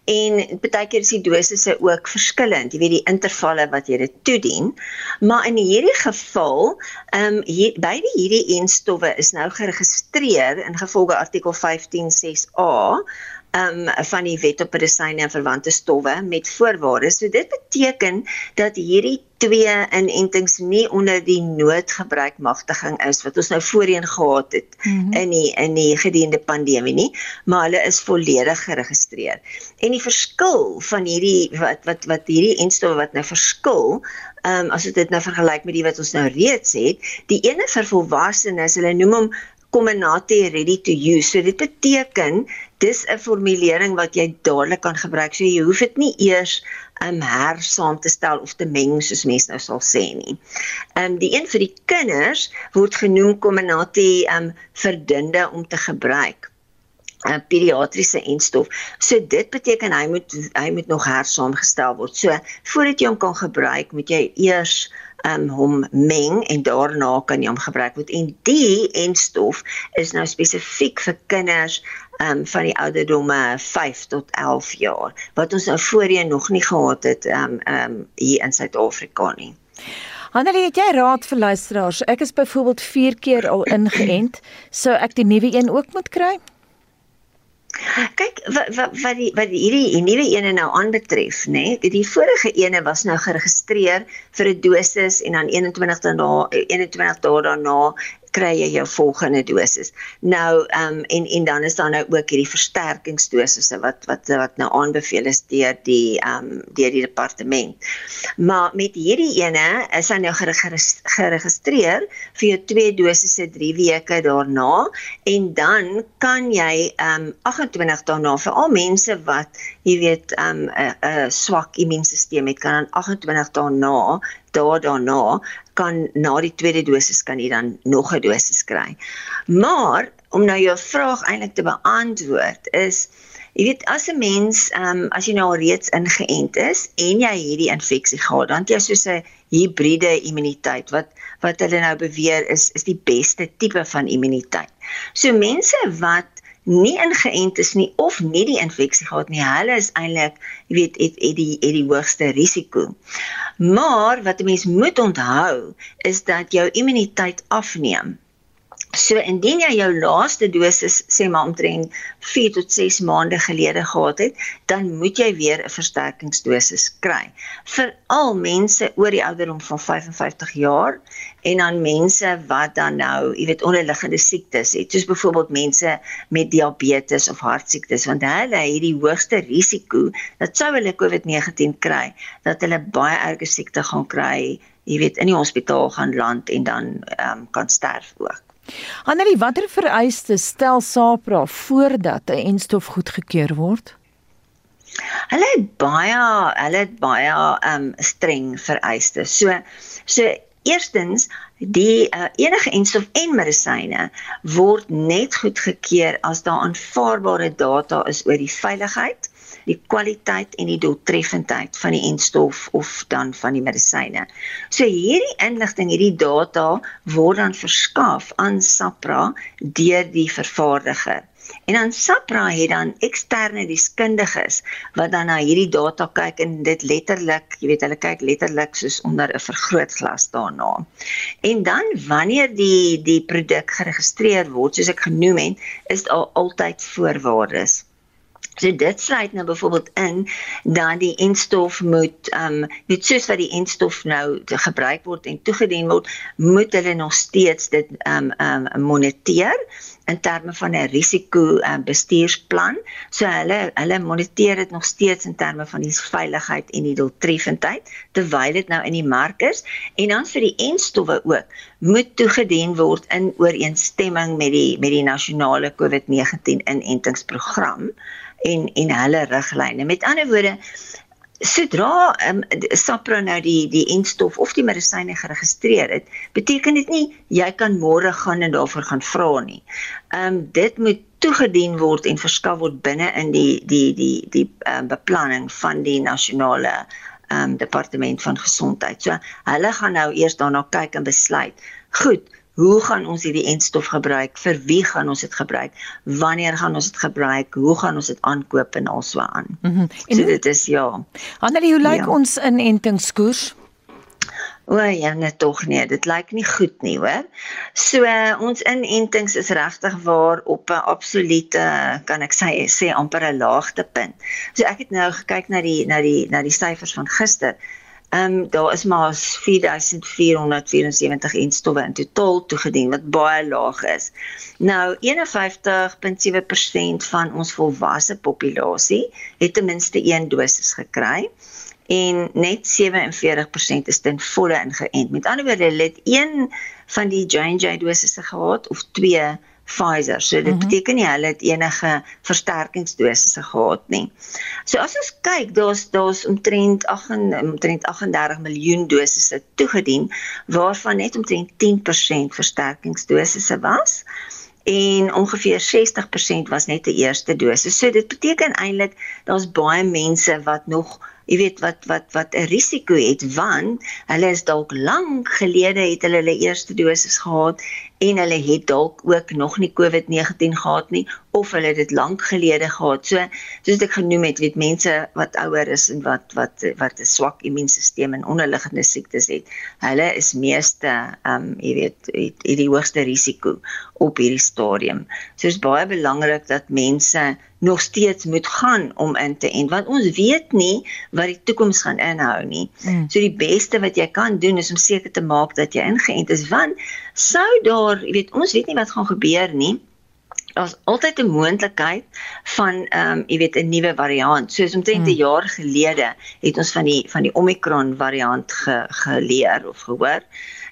En baie keer is die dosisse ook verskillend, jy weet die intervalle wat jy dit toedien. Maar in hierdie geval, ehm um, hier, beide hierdie enstowwe is nou geregistreer in gevolge artikel 156A um van die wet op medisyne en verwante stowwe met voorwaardes. So dit beteken dat hierdie twee inentings nie onder die noodgebruikmagtiging is wat ons nou voorheen gehad het mm -hmm. in die in die gediende pandemie nie, maar hulle is volledig geregistreer. En die verskil van hierdie wat wat wat hierdie enstowwe wat nou verskil Um, as dit nou vergelyk met die wat ons nou reeds het, die ene vir volwassenes, hulle noem hom Combinate ready to use. So dit beteken dis 'n formulering wat jy dadelik kan gebruik. So jy hoef dit nie eers um her saam te stel of te meng soos mense nou sal sê nie. Um die een vir die kinders word genoem Combinate um verdunde om te gebruik. 'n pediatriese enstof. So dit beteken hy moet hy moet nog hersaamgestel word. So voordat jy hom kan gebruik, moet jy eers um hom meng en daarna kan jy hom gebruik word en die enstof is nou spesifiek vir kinders um van die ouderdomme 5 tot 11 jaar wat ons nou voorheen nog nie gehad het um um hier in Suid-Afrika nie. Hannelie, het jy raad vir luisteraars? Ek is byvoorbeeld 4 keer al ingeënt, sou ek die nuwe een ook moet kry? Kyk wat wat wat die wat hierdie nuwe ene nou aanbetref, nê? Nee, die vorige ene was nou geregistreer vir 'n dosis en dan 21 dae na 21 dae daarna kry jy jou volgende dosis. Nou ehm um, en en dan is daar nou ook hierdie versterkingsdosisse wat wat wat nou aanbeveel is deur die ehm um, deur die departement. Maar met hierdie ene is hy nou geregistreer vir jou twee dosisse 3 weke daarna en dan kan jy ehm um, 28 daarna vir al mense wat jy weet ehm um, 'n swak immuunstelsel het kan dan 28 daarna dae daarna kan na die tweede dosis kan jy dan nog 'n dosis kry. Maar om nou jou vraag eintlik te beantwoord is jy weet as 'n mens ehm um, as jy nou reeds ingeënt is en jy hierdie infeksie gehad dan jy soos 'n hibriede immuniteit wat wat hulle nou beweer is is die beste tipe van immuniteit. So mense wat nie ingeënt is nie of nie die infeksie gehad nie, hulle is eintlik, jy weet, het, het die het die hoogste risiko. Maar wat 'n mens moet onthou is dat jou immuniteit afneem. So indien jy jou laaste dosis sê maar omtrent 4 tot 6 maande gelede gehad het, dan moet jy weer 'n versterkingsdosis kry. Veral mense oor die ouderdom van 55 jaar en dan mense wat dan nou, jy weet, onderliggende siektes het, soos byvoorbeeld mense met diabetes of hartsiektes, want hulle het die hoogste risiko dat sou hulle COVID-19 kry, dat hulle baie erge siekte gaan kry, jy weet, in die hospitaal gaan land en dan um, kan sterf ook. Annelie, watter vereistes stel SAPRA voordat 'n enstof goedgekeur word? Hulle het baie, hulle het baie um streng vereistes. So so eerstens die uh, enige enstof en medisyne word net goedgekeur as daar aanvaarbare data is oor die veiligheid die kwaliteit en die doeltreffendheid van die enstof of dan van die medisyne. So hierdie inligting, hierdie data word dan verskaf aan SAPRA deur die vervaardiger. En dan SAPRA het dan eksterne deskundiges wat dan na hierdie data kyk en dit letterlik, jy weet hulle kyk letterlik soos onder 'n vergrootglas daarna. En dan wanneer die die produk geregistreer word, soos ek genoem het, is daar al altyd voorwaardes. So dit sluit nou byvoorbeeld in dat die enstof moet ehm um, net soos wat die enstof nou gebruik word en toegedien word, moet hulle nog steeds dit ehm um, ehm um, moniteer in terme van 'n risiko um, bestuursplan. So hulle hulle moniteer dit nog steeds in terme van die veiligheid en die doeltreffendheid terwyl dit nou in die mark is en dan vir die enstowwe ook moet toegedien word in ooreenstemming met die met die nasionale COVID-19 inentingsprogram en en hulle riglyne. Met ander woorde, sodra um, SAPRA nou die die enstof of die medisyne geregistreer het, beteken dit nie jy kan môre gaan en daarvoor gaan vra nie. Ehm um, dit moet toegedien word en verskaf word binne in die die die die um, beplanning van die nasionale ehm um, departement van gesondheid. So hulle gaan nou eers daarna kyk en besluit. Goed, Hoe gaan ons hierdie enstof gebruik? Vir wie gaan ons dit gebruik? Wanneer gaan ons dit gebruik? Hoe gaan ons dit aankoop en also aan? Mm -hmm. So dit is ja. Annelie, hoe lyk ja. ons inentingskoers? O ja, net tog nee, dit lyk nie goed nie, hoor. So uh, ons inentings is regtig waar op 'n absolute kan ek sê sê amper 'n laagtepunt. So ek het nou gekyk na die na die na die syfers van gister. Ehm um, daar is maar 4474 enstowwe in totaal toegedien wat baie laag is. Nou 51.7% van ons volwasse populasie het ten minste een dosis gekry en net 47% is ten volle ingeënt. Met ander woorde, hulle het een van die J&J dosisse gehad of twee Pfizer. So dit mm -hmm. beteken nie hulle het enige versterkingsdosisse gehad nie. So as ons kyk, daar's daar's omtrent 8 omtrent 38 miljoen dosisse toegedien waarvan net omtrent 10% versterkingsdosisse was en ongeveer 60% was net die eerste dosis. So dit beteken eintlik daar's baie mense wat nog jy weet wat wat wat 'n risiko het want hulle is dalk lank gelede het hulle hulle eerste dosis gehad en hulle het dalk ook nog nie COVID-19 gehad nie of hulle het dit lank gelede gehad. So soos ek genoem het, weet mense wat ouer is en wat wat wat 'n swak immuunstelsel en onderliggende siektes het, hulle is meeste ehm um, jy weet het, het die hoogste risiko op hierdie stadium. So is baie belangrik dat mense nog steeds moet gaan om in te ent want ons weet nie wat die toekoms gaan inhou nie. Mm. So die beste wat jy kan doen is om seker te maak dat jy ingeënt is want sou daar, jy weet, ons weet nie wat gaan gebeur nie. Daar's altyd 'n moontlikheid van ehm um, jy weet 'n nuwe variant. Soos omtrent 'n mm. jaar gelede het ons van die van die Omicron variant ge, geleer of gehoor.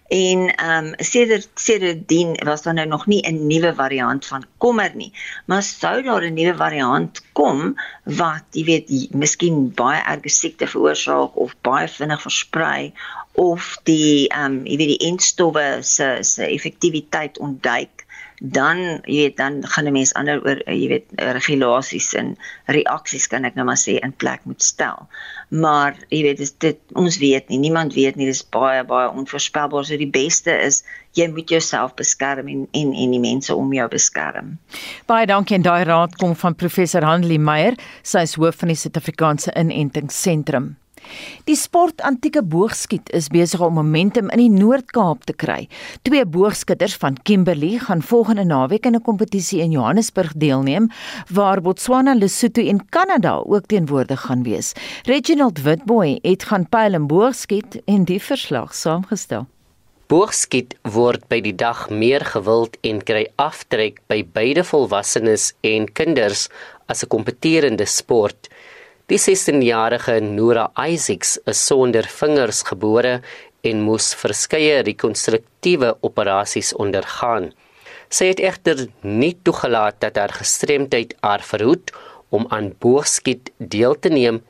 En ehm um, sedert sedertdien was daar nou nog nie 'n nuwe variant van kommer nie. Maar sou daar 'n nuwe variant kom wat jy weet miskien baie erge siekte veroorsaak of baie vinnig versprei of die ehm um, jy weet die enstowwe se se effektiwiteit ontduik dan jy weet dan gaan 'n mens ander oor jy weet regulasies en reaksies kan ek nou maar sê in plek moet stel. Maar jy weet dis dit ons weet nie, niemand weet nie, dis baie baie onvoorspelbaar. So die beste is jy moet jouself beskerm en en en die mense om jou beskerm. Baie dankie en daai raad kom van professor Hanlie Meyer, sy is hoof van die Suid-Afrikaanse Inentingsentrum. Die sport antieke boogskiet is besig om momentum in die Noord-Kaap te kry. Twee boogskutters van Kimberley gaan volgende naweek in 'n kompetisie in Johannesburg deelneem waar Botswana, Lesotho en Kanada ook teenwoordig gaan wees. Reginald Witboy het gaan pyl en boogskiet en die verslag saamgestel. Boogskiet word by die dag meer gewild en kry aftrek by beide volwassenes en kinders as 'n kompeterende sport. Die 16-jarige Nora Isaacs is sonder vingers gebore en moes verskeie rekonstruktiewe operasies ondergaan. Sy het egter nie toegelaat dat haar gestremdheid haar verhoed om aan boogskiet deel te neem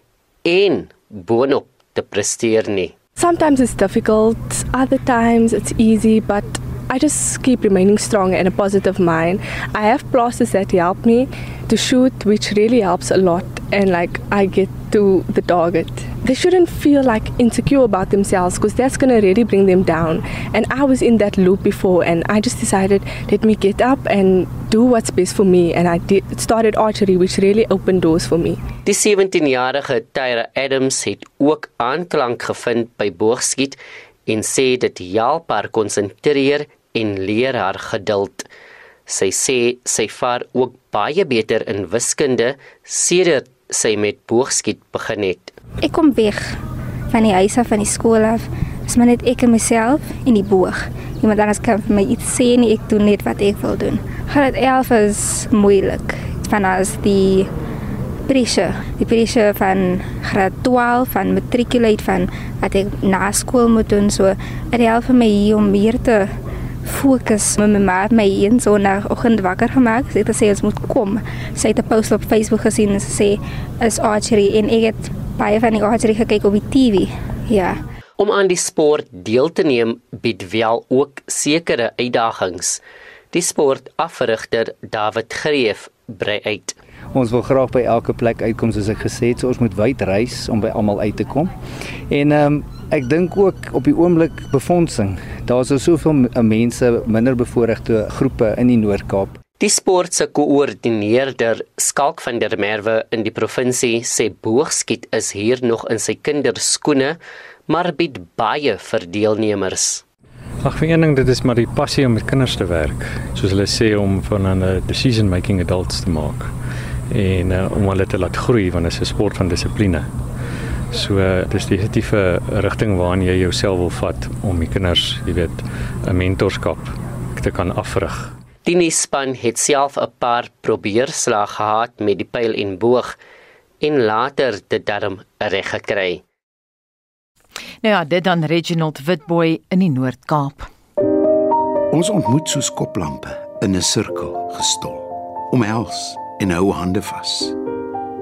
en boonop te presteer nie. Sometimes it's difficult, other times it's easy, but I just keep remaining strong and a positive mind. I have plasters that help me to shoot, which really helps a lot, and like I get to the target. They shouldn't feel like insecure about themselves because that's gonna really bring them down. And I was in that loop before, and I just decided, let me get up and do what's best for me. And I did started archery, which really opened doors for me. Die 17-jarige Tyra Adams het ook aanklank gevind by boogskiet en sê dit help haar konsentreer en leer haar geduld. Sy sê sy vaar ook baie beter in wiskunde sedert sy met boogskiet begin het. Ek kom weg van die huis af van die skool af. Dis maar net ek en myself en die boog. Iemand anders kan vir my iets sê nie, ek doen net wat ek wil doen. Graad 11 is moeilik. Van as die pressure, die pressure van graad 12 van matriculate van wat ek na skool moet doen so dit help vir my hier om meer te fokus. My ma het my een sonoggend wakker gemaak. Sy het gesê ons moet kom. Sy het 'n post op Facebook gesien en sy sê is archery en ek het baie van die archery gekyk op die TV. Ja. Om aan die sport deel te neem bied wel ook sekere uitdagings. Die sportafrigter David Greef brei uit. Ons wil graag by elke plek uitkom soos ek gesê het, so ons moet wyd reis om by almal uit te kom. En ehm um, ek dink ook op die oomblik befondsing. Daar's so soveel mense, minder bevoorregte groepe in die Noord-Kaap. Die sport se koördineerder Skalk van der Merwe in die provinsie sê boogskiet is hier nog in sy kinderskoene, maar bied baie vir deelnemers. Ag vir een ding dit is maar die passie om met kinders te werk. Soos hulle sê om van 'n decision making adults te maak en uh, om hulle te laat groei want dit is 'n sport van dissipline. So uh, dis die effektiewe rigting waarna jy jouself wil vat om die kinders, jy weet, 'n mentorskap te kan afrig. Die nuusspan het self 'n paar probeerslae gehad met die pyl en boog en later dit darm reg gekry. Nou ja, dit dan Reginald Witboy in die Noord-Kaap. Ons ontmoet soos koplampe in 'n sirkel gestol. Omhels en hou hande vas.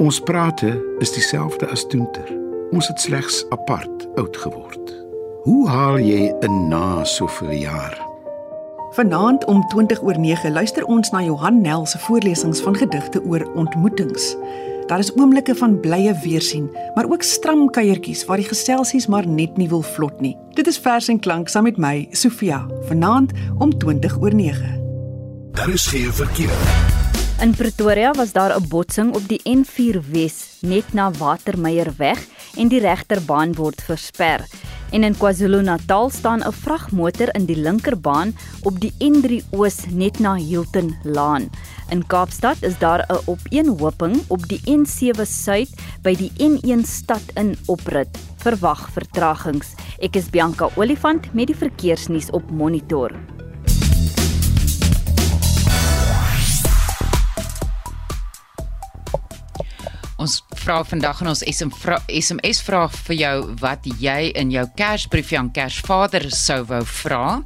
Ons prate is dieselfde as toenter. Ons het slegs apart oud geword. Hoe haal jy in na soveel jaar? Vanaand om 20 oor 9 luister ons na Johan Nel se voorlesings van gedigte oor ontmoetings. Daar is oomblikke van blye weersien, maar ook stram kuiertjies waar die geselsies maar net nie wil vlot nie. Dit is vers en klank saam met my, Sofia, vanaand om 20 oor 9. Daar is geen verkeer. In Pretoria was daar 'n botsing op die N4 Wes net na Watermeyer weg en die regterbaan word versper. En in KwaZulu-Natal staan 'n vragmotor in die linkerbaan op die N3 Oos net na Hilton Laan. In Kaapstad is daar 'n opeenhoping op die N7 Suid by die N1 stad in oprit. Verwag vertragings. Ek is Bianca Olifant met die verkeersnuus op Monitor. Vra vandag in ons SMS vraag vir jou wat jy in jou Kersbriefie aan Kersvader sou wou vra.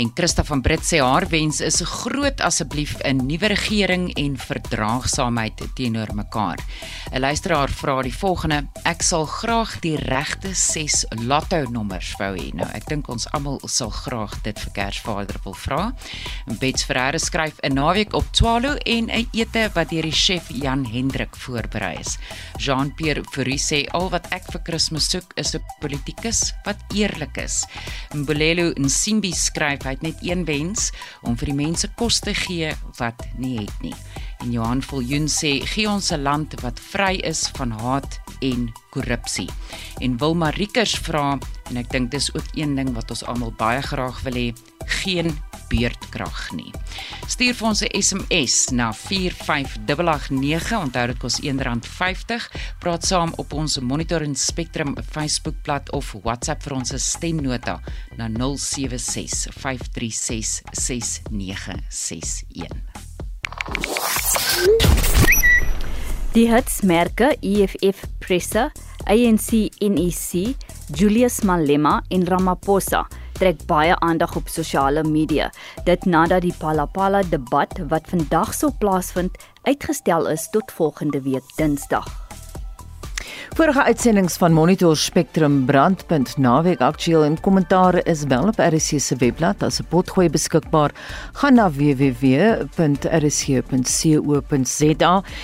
En Christa van Brits sê haar wens is groot asseblief 'n nuwe regering en verdraagsaamheid teenoor mekaar. 'n Luisteraar vra die volgende: Ek sal graag die regte 6 lotto nommers wou hê. Nou, ek dink ons almal sal graag dit vir Kersvader wil vra. Bets Ferreira skryf 'n naweek op Twalo en 'n ete wat deur die chef Jan Hendrik voorberei is. Jean-Pierre Fourie sê al wat ek vir Kersfees soek is 'n politikus wat eerlik is. Mbolelo Nsimbi skryf hy het net een wens om vir die mense kos te gee wat nie het nie. En Johan Viljoen sê gee ons 'n land wat vry is van haat en korrupsie. En Wilma Riekers vra en ek dink dis ook een ding wat ons almal baie graag wil hê, geen beurtkrag nie. Stuur vir ons 'n SMS na 45889. Onthou dit kos R1.50. Praat saam op ons Monitor en Spectrum Facebookblad of WhatsApp vir ons stemnota na 076 536 6961. Die hitsmerke EFF Presse, ANC NEC, Julius Malema en Ramaphosa trek baie aandag op sosiale media. Dit nadat die Palapala debat wat vandag sou plaasvind uitgestel is tot volgende week Dinsdag. Vorige uitsendings van Monitor Spectrum Brandpunt naweek aktueel en kommentaar is wel op RC se webblad as 'n potgooi beskikbaar. Gaan na www.rc.co.za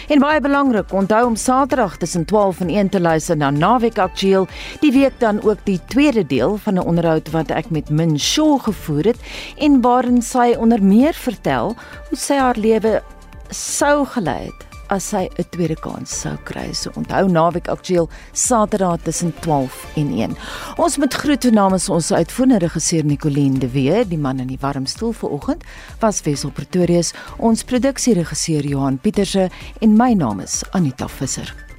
en baie belangrik, onthou om Saterdag tussen 12 en 1 te luister na naweek aktueel. Die week dan ook die tweede deel van 'n onderhoud wat ek met Min Shaw gevoer het en waarin sy onder meer vertel hoe sy haar lewe sou gelei het as hy 'n tweede kans sou kry. So onthou naweek aktueel Saterdag tussen 12 en 1. Ons moet groet namens ons uitvoerende regisseur Nicoline de Wee, die man in die warm stoel vanoggend, was Wessel Pretorius, ons produksieregisseur Johan Pieterse en my naam is Anita Visser.